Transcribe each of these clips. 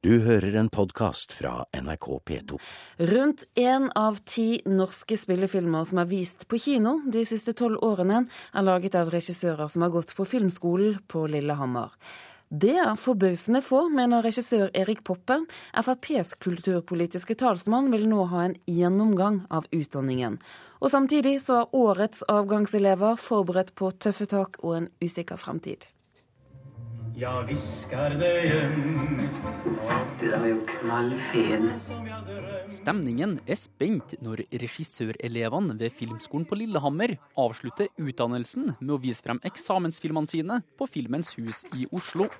Du hører en podkast fra NRK P2. Rundt én av ti norske spillefilmer som er vist på kino de siste tolv årene, er laget av regissører som har gått på filmskolen på Lillehammer. Det er forbausende få, mener regissør Erik Poppe. FrPs kulturpolitiske talsmann vil nå ha en gjennomgang av utdanningen. Og samtidig så er årets avgangselever forberedt på tøffe tak og en usikker fremtid. Jeg hvisker det gjemt Du, den er jo knallfin. Stemningen er spent når regissørelevene ved Filmskolen på Lillehammer avslutter utdannelsen med å vise frem eksamensfilmene sine på Filmens hus i Oslo.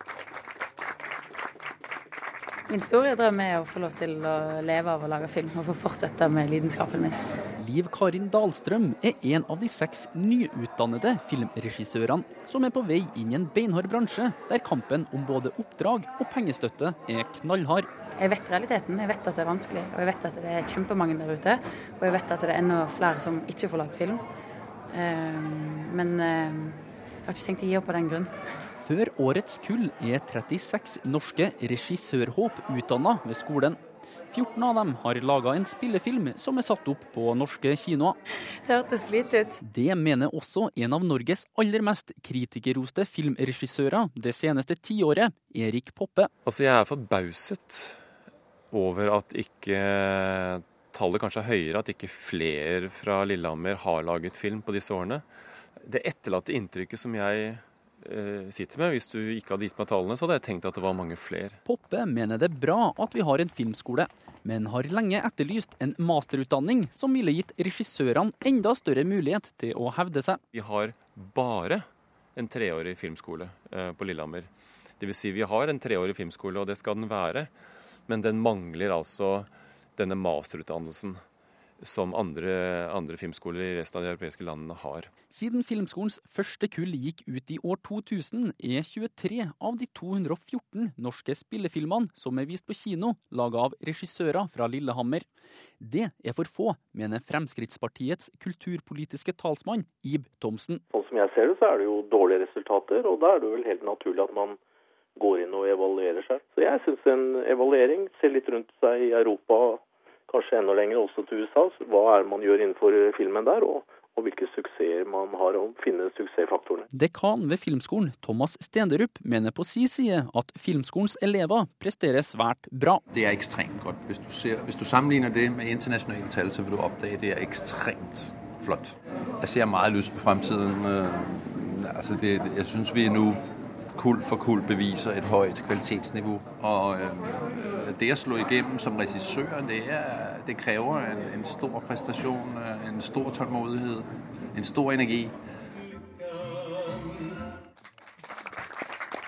Min store drøm er å få lov til å leve av å lage film og få fortsette med lidenskapen min. Liv Karin Dahlstrøm er en av de seks nyutdannede filmregissørene som er på vei inn i en beinhard bransje der kampen om både oppdrag og pengestøtte er knallhard. Jeg vet realiteten, jeg vet at det er vanskelig, og jeg vet at det er kjempemange der ute. Og jeg vet at det er enda flere som ikke får lagt film. Eh, men eh, jeg har ikke tenkt å gi opp av den grunn. Før årets kull er 36 norske regissørhåp utdanna ved skolen. 14 av dem har laga en spillefilm som er satt opp på norske kinoer. Det hørtes lite ut. Det mener også en av Norges aller mest kritikerroste filmregissører det seneste tiåret, Erik Poppe. Altså, jeg er forbauset over at ikke tallet kanskje er høyere, at ikke flere fra Lillehammer har laget film på disse årene. Det etterlatte inntrykket som jeg sitter med. Hvis du ikke hadde gitt meg tallene, så hadde jeg tenkt at det var mange flere. Poppe mener det er bra at vi har en filmskole, men har lenge etterlyst en masterutdanning som ville gitt regissørene enda større mulighet til å hevde seg. Vi har bare en treårig filmskole eh, på Lillehammer. Dvs. Si vi har en treårig filmskole, og det skal den være. Men den mangler altså denne masterutdannelsen som andre, andre, filmskoler i resten av de europeiske landene har. Siden filmskolens første kull gikk ut i år 2000, er 23 av de 214 norske spillefilmene som er vist på kino, laga av regissører fra Lillehammer. Det er for få, mener Fremskrittspartiets kulturpolitiske talsmann Ib Thomsen. Sånn som jeg ser det, så er det jo dårlige resultater, og da er det vel helt naturlig at man går inn og evaluerer seg. Så jeg syns en evaluering, ser litt rundt seg i Europa kanskje enda lenger også til USA. Hva er det man gjør innenfor filmen der, og, og hvilke suksesser man har, og finne suksessfaktorene. Dekan ved Filmskolen, Thomas Stenderup, mener på si side at Filmskolens elever presterer svært bra. Det er ekstremt godt. Hvis du, ser, hvis du sammenligner det med internasjonale tall, så vil du oppdage det er ekstremt flott. Jeg ser mye lyst på fremtiden. Øh, altså det, jeg syns vi nå kull for kull beviser et høyt kvalitetsnivå. Og øh, det å slå igjennom som regissør, det, er, det krever en, en, stor prestasjon, øh, en stor tålmodighet, en stor energi.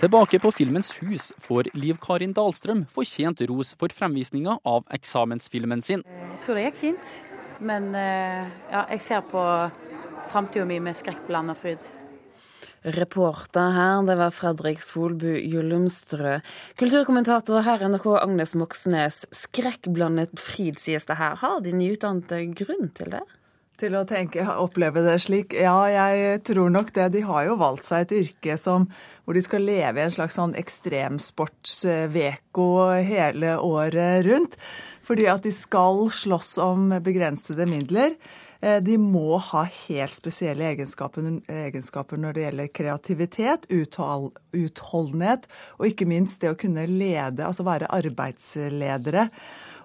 Tilbake på Filmens hus får Liv Karin Dahlstrøm fortjent ros for fremvisninga av eksamensfilmen sin. Jeg tror det gikk fint, men øh, ja, jeg ser på framtida mi med skrekk på land og fryd. Reporter her, det var Fredrik Solbu Jullumstrø. Kulturkommentator her NRK Agnes Moxnes. Skrekkblandet fryd, sies det her. Har de nyutdannede grunn til det? Til å tenke, oppleve det slik? Ja, jeg tror nok det. De har jo valgt seg et yrke som, hvor de skal leve i en slags sånn ekstremsportsveko hele året rundt. Fordi at de skal slåss om begrensede midler. Eh, de må ha helt spesielle egenskaper, egenskaper når det gjelder kreativitet, utholdenhet og ikke minst det å kunne lede, altså være arbeidsledere.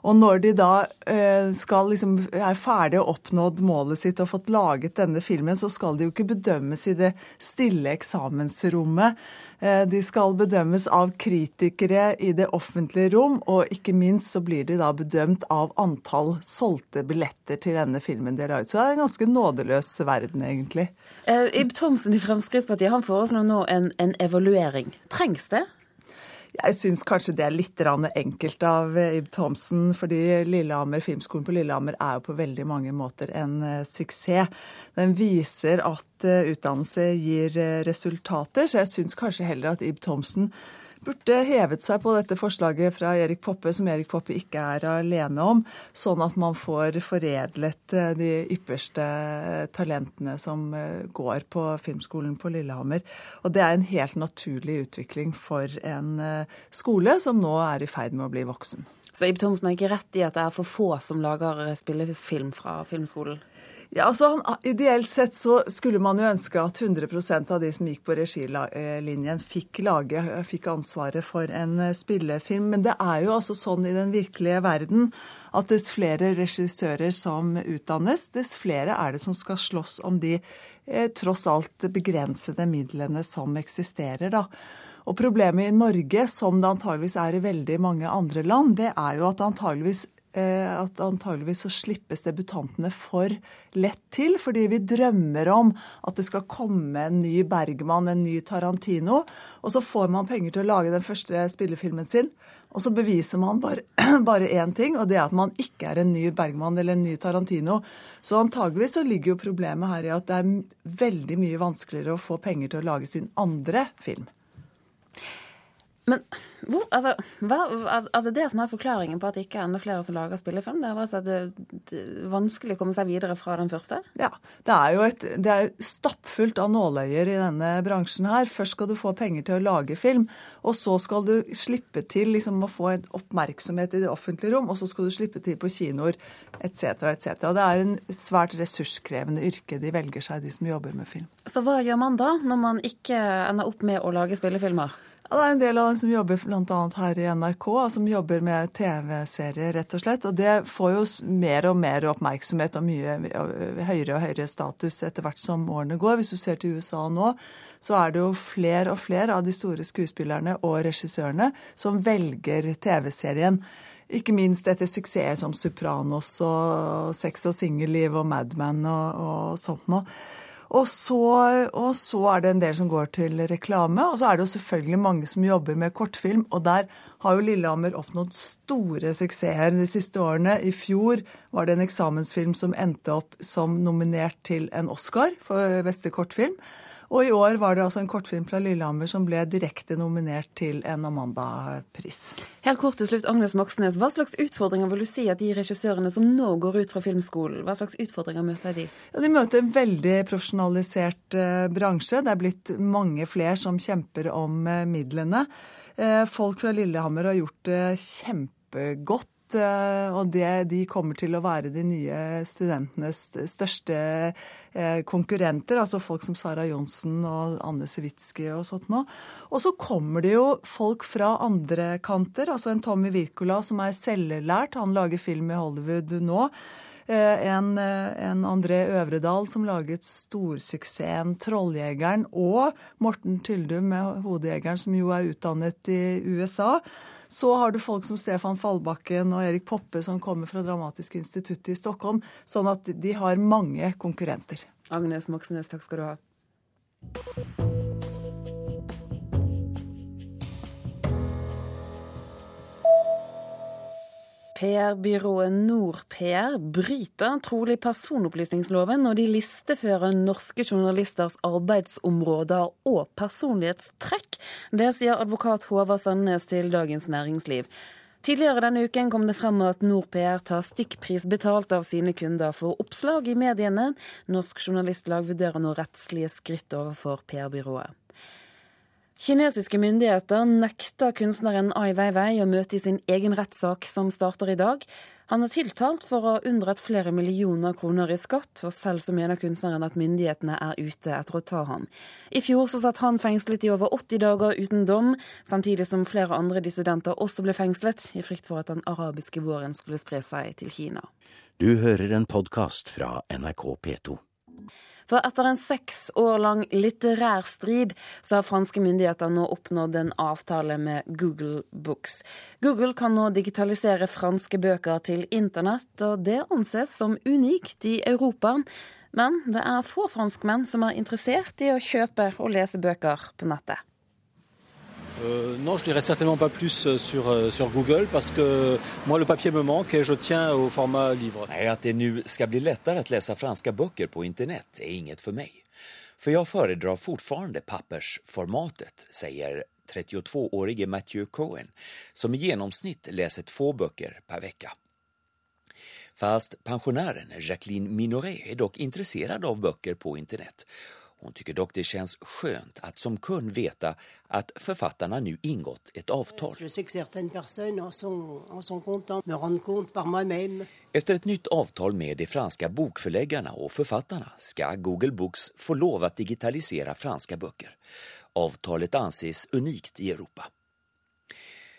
Og når de da eh, skal liksom, er ferdig og oppnådd målet sitt og fått laget denne filmen, så skal de jo ikke bedømmes i det stille eksamensrommet. Eh, de skal bedømmes av kritikere i det offentlige rom, og ikke minst så blir de da bedømt av antall solgte billetter til denne filmen de har laget. Så det er en ganske nådeløs verden, egentlig. Eh, Ib Thomsen i Fremskrittspartiet han foreslår nå en, en evaluering. Trengs det? Jeg syns kanskje det er litt enkelt av eh, Ib Thomsen, fordi Lillehammer, Filmskolen på Lillehammer er jo på veldig mange måter en uh, suksess. Den viser at uh, utdannelse gir resultater, så jeg syns kanskje heller at Ib Thomsen burde hevet seg på dette forslaget fra Erik Poppe, som Erik Poppe ikke er alene om, sånn at man får foredlet eh, de ypperste talentene som eh, går på filmskolen på Lillehammer. Og det er en helt naturlig utvikling for en eh, skole som nå er i ferd med å bli voksen. Så Ib Thomsen har ikke rett i at det er for få som lager spillefilm fra filmskolen? Ja, altså Ideelt sett så skulle man jo ønske at 100% av de som gikk på regilinjen, fikk, lage, fikk ansvaret for en eh, spillefilm. Men det er jo altså sånn i den virkelige verden at dess flere regissører som utdannes, dess flere er det som skal slåss om de eh, tross alt begrensede midlene som eksisterer. da. Og Problemet i Norge, som det antageligvis er i veldig mange andre land, det er jo at antageligvis at antageligvis så slippes debutantene for lett til, fordi vi drømmer om at det skal komme en ny Bergman, en ny Tarantino, og så får man penger til å lage den første spillefilmen sin. Og så beviser man bare én ting, og det er at man ikke er en ny Bergman eller en ny Tarantino. Så antageligvis så ligger jo problemet her i at det er veldig mye vanskeligere å få penger til å lage sin andre film. Men hvor, altså, hva, er det det som er forklaringen på at det ikke er enda flere som lager spillefilm? Det er altså det, det vanskelig å komme seg videre fra den første? Ja. Det er jo et, det er stappfullt av nåløyer i denne bransjen her. Først skal du få penger til å lage film, og så skal du slippe til liksom, å få en oppmerksomhet i det offentlige rom, og så skal du slippe til på kinoer etc. etc. Og det er en svært ressurskrevende yrke de velger seg, de som jobber med film. Så hva gjør man da, når man ikke ender opp med å lage spillefilmer? Ja, Det er en del av dem som jobber bl.a. her i NRK, som jobber med TV-serier, rett og slett. Og det får jo mer og mer oppmerksomhet og mye høyere og høyere status etter hvert som årene går. Hvis du ser til USA nå, så er det jo flere og flere av de store skuespillerne og regissørene som velger TV-serien. Ikke minst etter suksess som Sopranos og Sex og singelliv og Mad Men og, og sånt noe. Og så, og så, er det en del som går til reklame. Og så er det jo selvfølgelig mange som jobber med kortfilm. Og der har jo Lillehammer oppnådd store suksesser de siste årene. I fjor var det en eksamensfilm som endte opp som nominert til en Oscar for beste kortfilm. Og i år var det altså en kortfilm fra Lillehammer som ble direkte nominert til en Amanda-pris. Helt kort til slutt, Agnes Moxnes. Hva slags utfordringer vil du si at de regissørene som nå går ut fra filmskolen, hva slags utfordringer møter de? Ja, de møter en veldig profesjonalisert eh, bransje. Det er blitt mange flere som kjemper om eh, midlene. Eh, folk fra Lillehammer har gjort det kjempegodt Eh, og det, de kommer til å være de nye studentenes største eh, konkurrenter. Altså folk som Sara Johnsen og Anne Sewitsky og sånt noe. Og så kommer det jo folk fra andre kanter. Altså en Tommy Wirkola som er selvlært. Han lager film i Hollywood nå. Eh, en, en, André Øvredal som laget storsuksessen 'Trolljegeren', og Morten Tyldum med 'Hodejegeren', som jo er utdannet i USA. Så har du folk som Stefan Fallbakken og Erik Poppe som kommer fra Dramatiske instituttet i Stockholm. Sånn at de har mange konkurrenter. Agnes Moxnes, takk skal du ha. PR-byrået NorPR bryter trolig personopplysningsloven når de listefører norske journalisters arbeidsområder og personlighetstrekk. Det sier advokat Håvard Sandnes til Dagens Næringsliv. Tidligere denne uken kom det frem at NorPR tar stykkpris betalt av sine kunder for oppslag i mediene. Norsk Journalistlag vurderer nå rettslige skritt overfor PR-byrået. Kinesiske myndigheter nekter kunstneren Ai Weiwei å møte i sin egen rettssak som starter i dag. Han er tiltalt for å ha unndratt flere millioner kroner i skatt, og selv så mener kunstneren at myndighetene er ute etter å ta ham. I fjor så satt han fengslet i over 80 dager uten dom, samtidig som flere andre dissidenter også ble fengslet, i frykt for at den arabiske våren skulle spre seg til Kina. Du hører en podkast fra NRK P2. For etter en seks år lang litterær strid, så har franske myndigheter nå oppnådd en avtale med Google Books. Google kan nå digitalisere franske bøker til internett, og det anses som unikt i Europa. Men det er få franskmenn som er interessert i å kjøpe og lese bøker på nettet. Euh, non, je dirais certainement pas plus euh, sur, euh, sur, Google parce que moi le papier me manque et je tiens au format livre. Att det nu ska bli lättare att läsa franska böcker på internet är inget för mig. För jag föredrar fortfarande pappersformatet, säger 32-årige Matthew Cohen, som i gjennomsnitt leser två böcker per vecka. Fast pensionären Jacqueline Minoret är dock intresserad av böcker på internet. Hon tycker dock det känns skönt att som kund veta att författarna nu ingått ett avtal. Efter ett nytt avtal med de franska bokförläggarna och författarna ska Google Books få lov att digitalisera franska böcker. Avtalet anses unikt i Europa.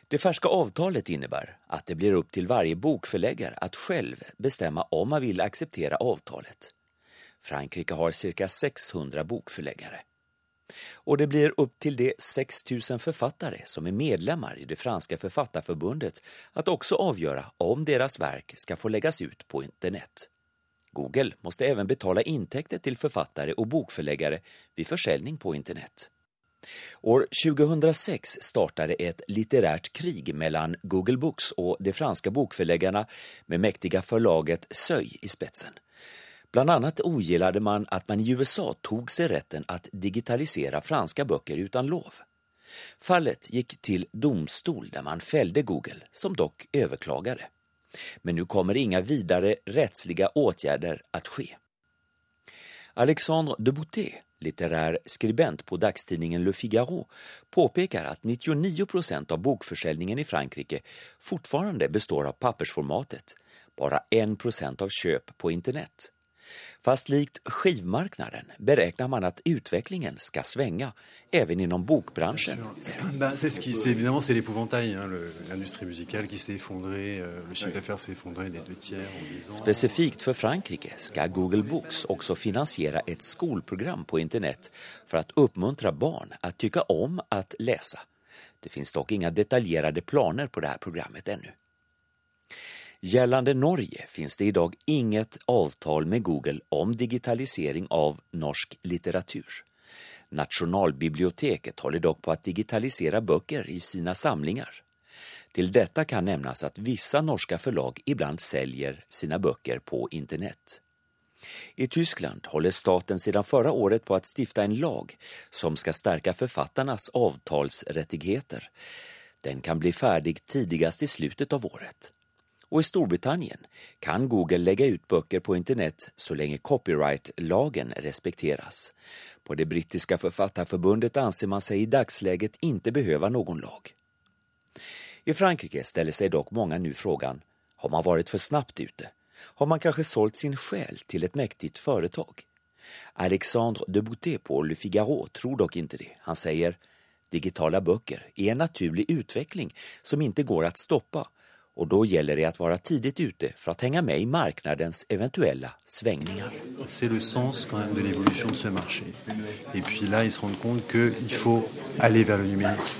Det färska avtalet innebär att det blir upp till varje bokförläggare att själv bestämma om man vill acceptera avtalet. Frankrike har cirka 600 bokforleggere. Og det blir opp til de 6000 forfattere som er medlemmar i det franske forfatterforbundet, at også avgjøre om deres verk skal få legges ut på internett. Google måste även betala intäkter til forfattere og bokforleggere ved försäljning på internett. År 2006 startade et litterært krig mellom Google Books og de franske bokforleggerne med mäktiga forlaget Søy i spetsen. Bland annat ogillade man att man i USA tog sig rätten att digitalisera franska böcker utan lov. Fallet gick till domstol där man fällde Google, som dock överklagade. Men nu kommer inga vidare rättsliga åtgärder att ske. Alexandre de Boutet, litterär skribent på dagstidningen Le Figaro, påpekar att 99 procent av bokförsäljningen i Frankrike fortfarande består av pappersformatet, bara 1 procent av köp på internet. Fast likt skivmarknaden beräknar man att utvecklingen ska svänga även inom bokbranschen. Bah, c'est ce qui, c'est évidemment c'est l'épouvantail. Hein, L'industrie musicale qui s'est effondrée, le chiffre d'affaires s'est effondré des deux tiers en 10 ans. Specifikt för Frankrike ska Google Books också finansiera ett skolprogram på internet för att uppmuntra barn att tycka om att läsa. Det finns dock inga detaljerade planer på det här programmet ännu. Gällande Norge finns det idag inget avtal med Google om digitalisering av norsk litteratur. Nationalbiblioteket håller dock på att digitalisera böcker i sina samlingar. Till detta kan nämnas att vissa norska förlag ibland säljer sina böcker på internet. I Tyskland håller staten sedan förra året på att stifta en lag som ska stärka författarnas avtalsrättigheter. Den kan bli färdig tidigast i slutet av året. Och i Storbritannien kan Google lägga ut böcker på internet så länge copyright-lagen respekteras. På det brittiska författarförbundet anser man sig i dagsläget inte behöva någon lag. I Frankrike ställer sig dock många nu frågan, har man varit för snabbt ute? Har man kanske sålt sin själ till ett mäktigt företag? Alexandre de Boutet på Le Figaro tror dock inte det. Han säger, digitala böcker är en naturlig utveckling som inte går att stoppa och då gäller det att vara tidigt ute för att hänga med i marknadens eventuella svängningar. C'est le sens quand même de l'évolution de ce marché. Et puis là, ils se rendent compte qu'il faut aller vers le numérique.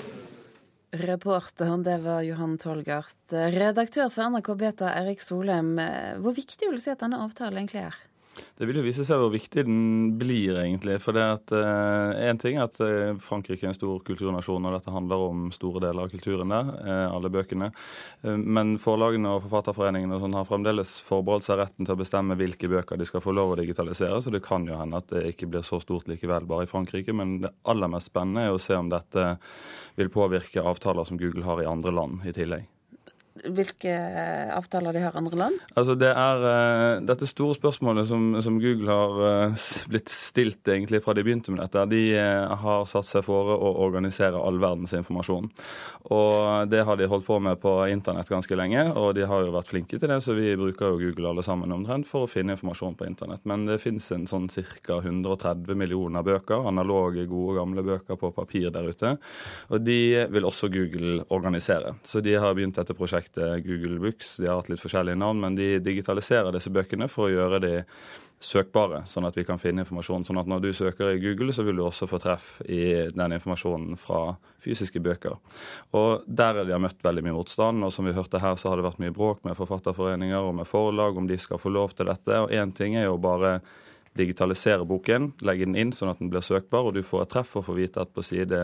Reporter, det var Johan Tolgart. Redaktør for NRK Beta, Erik Solheim. Hvor viktig vil du si at denne avtalen egentlig er? Det vil jo vise seg hvor viktig den blir, egentlig. For det at Én uh, ting er at uh, Frankrike er en stor kulturnasjon, og dette handler om store deler av kulturen der, uh, alle bøkene. men forlagene og forfatterforeningene og sånn har fremdeles forbeholdt seg retten til å bestemme hvilke bøker de skal få lov å digitalisere, så det kan jo hende at det ikke blir så stort likevel bare i Frankrike. Men det aller mest spennende er å se om dette vil påvirke avtaler som Google har i andre land i tillegg hvilke avtaler de har andre land? Altså det er uh, dette store spørsmålet som, som Google har uh, blitt stilt egentlig fra de begynte med dette. De uh, har satt seg fore å organisere all verdens informasjon. Og det har de holdt på med på internett ganske lenge, og de har jo vært flinke til det, så vi bruker jo Google alle sammen omtrent for å finne informasjon på internett. Men det finnes en sånn ca. 130 millioner bøker, analoge, gode, gamle bøker på papir der ute. Og de vil også Google organisere. Så de har begynt dette prosjektet prosjektet Google Books. De har hatt litt forskjellige navn, men de digitaliserer disse bøkene for å gjøre de søkbare, sånn at vi kan finne informasjon. Sånn at når du søker i Google, så vil du også få treff i den informasjonen fra fysiske bøker. Og der har de møtt veldig mye motstand, og som vi hørte her, så har det vært mye bråk med forfatterforeninger og med forlag om de skal få lov til dette. Og én ting er jo bare digitalisere boken, legge den inn sånn at den blir søkbar, og du får et treff og får vite at på side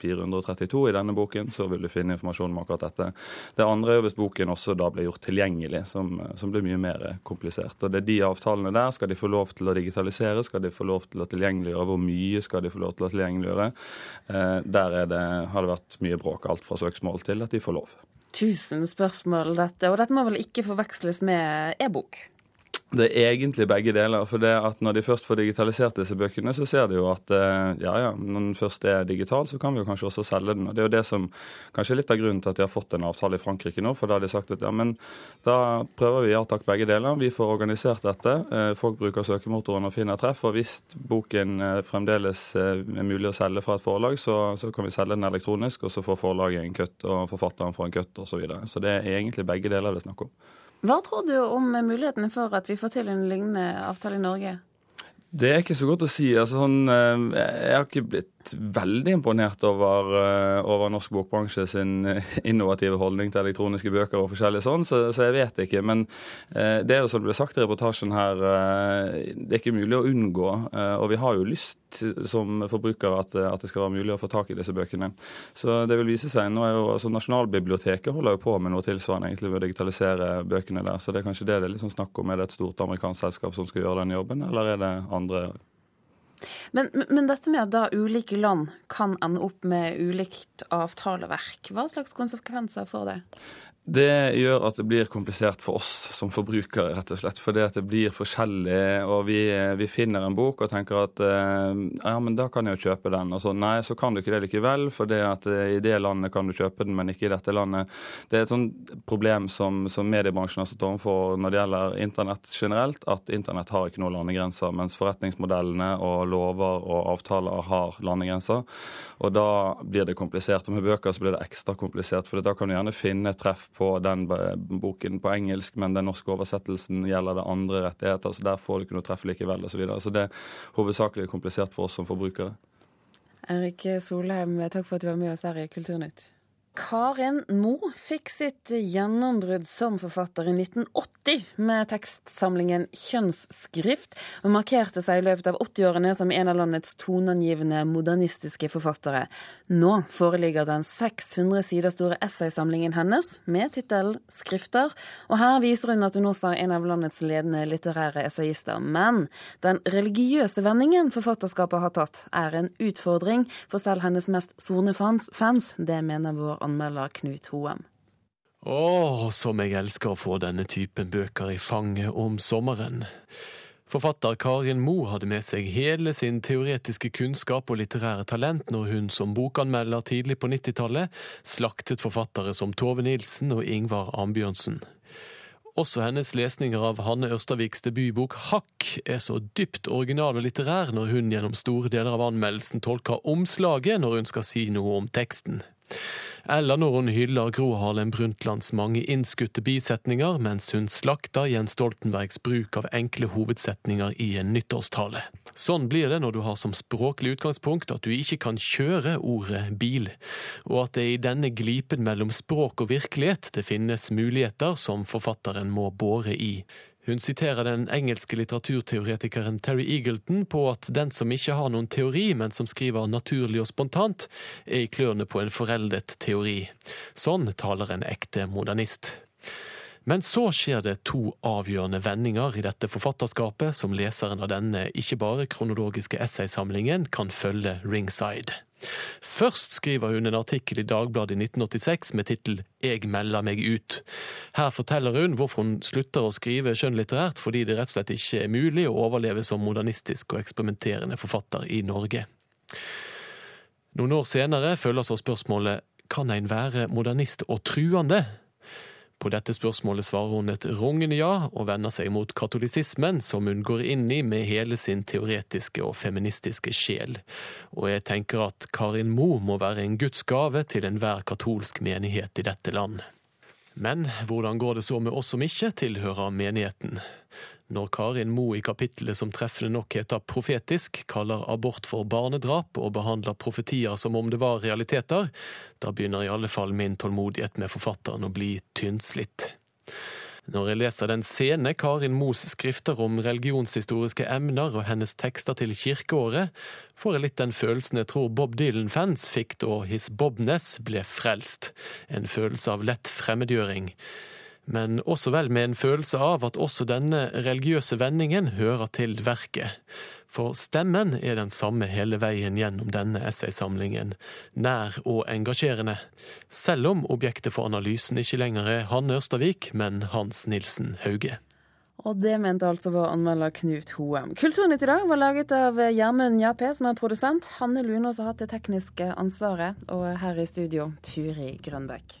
432 i denne boken, så vil du finne informasjon om akkurat dette. Det andre er hvis boken også da blir gjort tilgjengelig, som, som, blir mye mer komplisert. Og det er de avtalene der. Skal de få lov til å digitalisere? Skal de få lov til å tilgjengeliggjøre? Hvor mye skal de få lov til å tilgjengeliggjøre? Eh, der det, har det vært mye bråk, alt fra søksmål til at de får lov. Tusen spørsmål, dette. Og dette må vel ikke forveksles med e-bok? Det er egentlig begge deler. for det at Når de først får digitalisert disse bøkene, så ser de jo at eh, ja, ja, når den først er digital, så kan vi jo kanskje også selge den. og Det er jo det som kanskje er litt av grunnen til at de har fått en avtale i Frankrike nå. For da har de sagt at ja, men da prøver vi ja takk begge deler. Vi får organisert dette. Eh, folk bruker søkemotoren og finner treff. Og hvis boken eh, fremdeles er mulig å selge fra et forlag, så, så kan vi selge den elektronisk, og så får forlaget en kutt, og forfatteren får en kutt osv. Så, videre. så det er egentlig begge deler det er snakk om. Hva tror du om mulighetene for at vi får til en lignende avtale i Norge? Det er ikke så godt å si. Altså, sånn, eh, jeg har ikke blitt veldig imponert over, eh, over, norsk bokbransje sin eh, innovative holdning til elektroniske bøker og forskjellig sånn, så, så, jeg vet ikke. Men eh, det er jo som det ble sagt i reportasjen her, det er ikke mulig å unngå. Og vi har jo lyst som forbrukere at, at, det skal være mulig å få tak i disse bøkene. Så det vil vise seg. Nå er jo, altså Nasjonalbiblioteket holder jo på med noe tilsvarende egentlig ved å digitalisere bøkene der. Så det er kanskje det det er liksom snakk om. Er det et stort amerikansk selskap som skal gjøre den jobben, eller er det andre men, men, dette med at da ulike land kan ende opp med ulikt avtaleverk, hva slags konsekvenser får det? Det gjør at det blir komplisert for oss som forbrukere, rett og slett. Fordi at det blir forskjellig, og vi, vi finner en bok og tenker at eh, ja, men da kan jeg jo kjøpe den. Og så nei, så kan du ikke det likevel, for det at eh, i det landet kan du kjøpe den, men ikke i dette landet. Det er et sånt problem som, som mediebransjen har stått overfor når det gjelder internett generelt, at internett har ikke noen landegrenser, mens forretningsmodellene og lover og avtaler har landegrenser. Og da blir det komplisert. Og med bøker så blir det ekstra komplisert, for da kan du gjerne finne treff på den boken på engelsk, men den norske oversettelsen gjelder det andre rettigheter, så der får du ikke noe treff likevel osv. Så, videre. så det er hovedsakelig komplisert for oss som forbrukere. Erik Solheim, takk for at du var med oss her i Kulturnytt. Karin Moe fikk sitt gjennombrudd som forfatter i 1980 med tekstsamlingen Kjønnsskrift, og markerte seg i løpet av 80-årene som en av landets toneangivende modernistiske forfattere. Nå foreligger den 600 sider store essaysamlingen hennes med tittelen Skrifter, og her viser hun at hun også er en av landets ledende litterære essayister. Men den religiøse vendingen forfatterskapet har tatt, er en utfordring for selv hennes mest svorne fans. Det mener vår anmelder Knut Hoem. Å, som jeg elsker å få denne typen bøker i fanget om sommeren. Forfatter Karin Moe hadde med seg hele sin teoretiske kunnskap og litterære talent når hun som bokanmelder tidlig på 90-tallet slaktet forfattere som Tove Nilsen og Ingvar Ambjørnsen. Også hennes lesninger av Hanne Ørstaviks debutbok Hakk er så dypt original og litterær når hun gjennom store deler av anmeldelsen tolker omslaget når hun skal si noe om teksten eller når hun hyller Gro Harlem Brundtlands mange innskutte bisetninger, mens hun slakter Jens Stoltenbergs bruk av enkle hovedsetninger i en nyttårstale. Sånn blir det når du har som språklig utgangspunkt at du ikke kan kjøre ordet bil, og at det er i denne glipen mellom språk og virkelighet det finnes muligheter som forfatteren må bore i. Hun siterer den engelske litteraturteoretikeren Terry Eagleton på at den som ikke har noen teori, men som skriver naturlig og spontant, er i klørne på en foreldet teori. Sånn taler en ekte modernist. Men så skjer det to avgjørende vendinger i dette forfatterskapet som leseren av denne ikke bare kronologiske essaysamlingen kan følge ringside. Først skriver hun en artikkel i Dagbladet i 1986 med tittel Jeg melder meg ut. Her forteller hun hvorfor hun slutter å skrive skjønnlitterært fordi det rett og slett ikke er mulig å overleve som modernistisk og eksperimenterende forfatter i Norge. Noen år senere følger så spørsmålet kan en være modernist og truende? På dette spørsmålet svarer hun et rungende ja, og vender seg mot katolisismen, som hun går inn i med hele sin teoretiske og feministiske sjel. Og jeg tenker at Karin Moe må være en Guds gave til enhver katolsk menighet i dette land. Men hvordan går det så med oss som ikke tilhører menigheten? Når Karin Moe i kapittelet som treffende nok heter Profetisk, kaller abort for barnedrap og behandler profetier som om det var realiteter, da begynner i alle fall min tålmodighet med forfatteren å bli tynnslitt. Når jeg leser den scene Karin Moes skrifter om religionshistoriske emner og hennes tekster til kirkeåret, får jeg litt den følelsen jeg tror Bob Dylan-fans fikk da His Bobness ble frelst. En følelse av lett fremmedgjøring. Men også vel med en følelse av at også denne religiøse vendingen hører til verket. For stemmen er den samme hele veien gjennom denne essaysamlingen, nær og engasjerende, selv om objektet for analysen ikke lenger er Hanne Ørstavik, men Hans Nilsen Hauge. Og det mente altså vår anmelder Knut Hoem. Kulturnytt i dag var laget av Gjermund Jappé, som er produsent. Hanne Lunås har hatt det tekniske ansvaret, og her i studio Turi Grønbæk.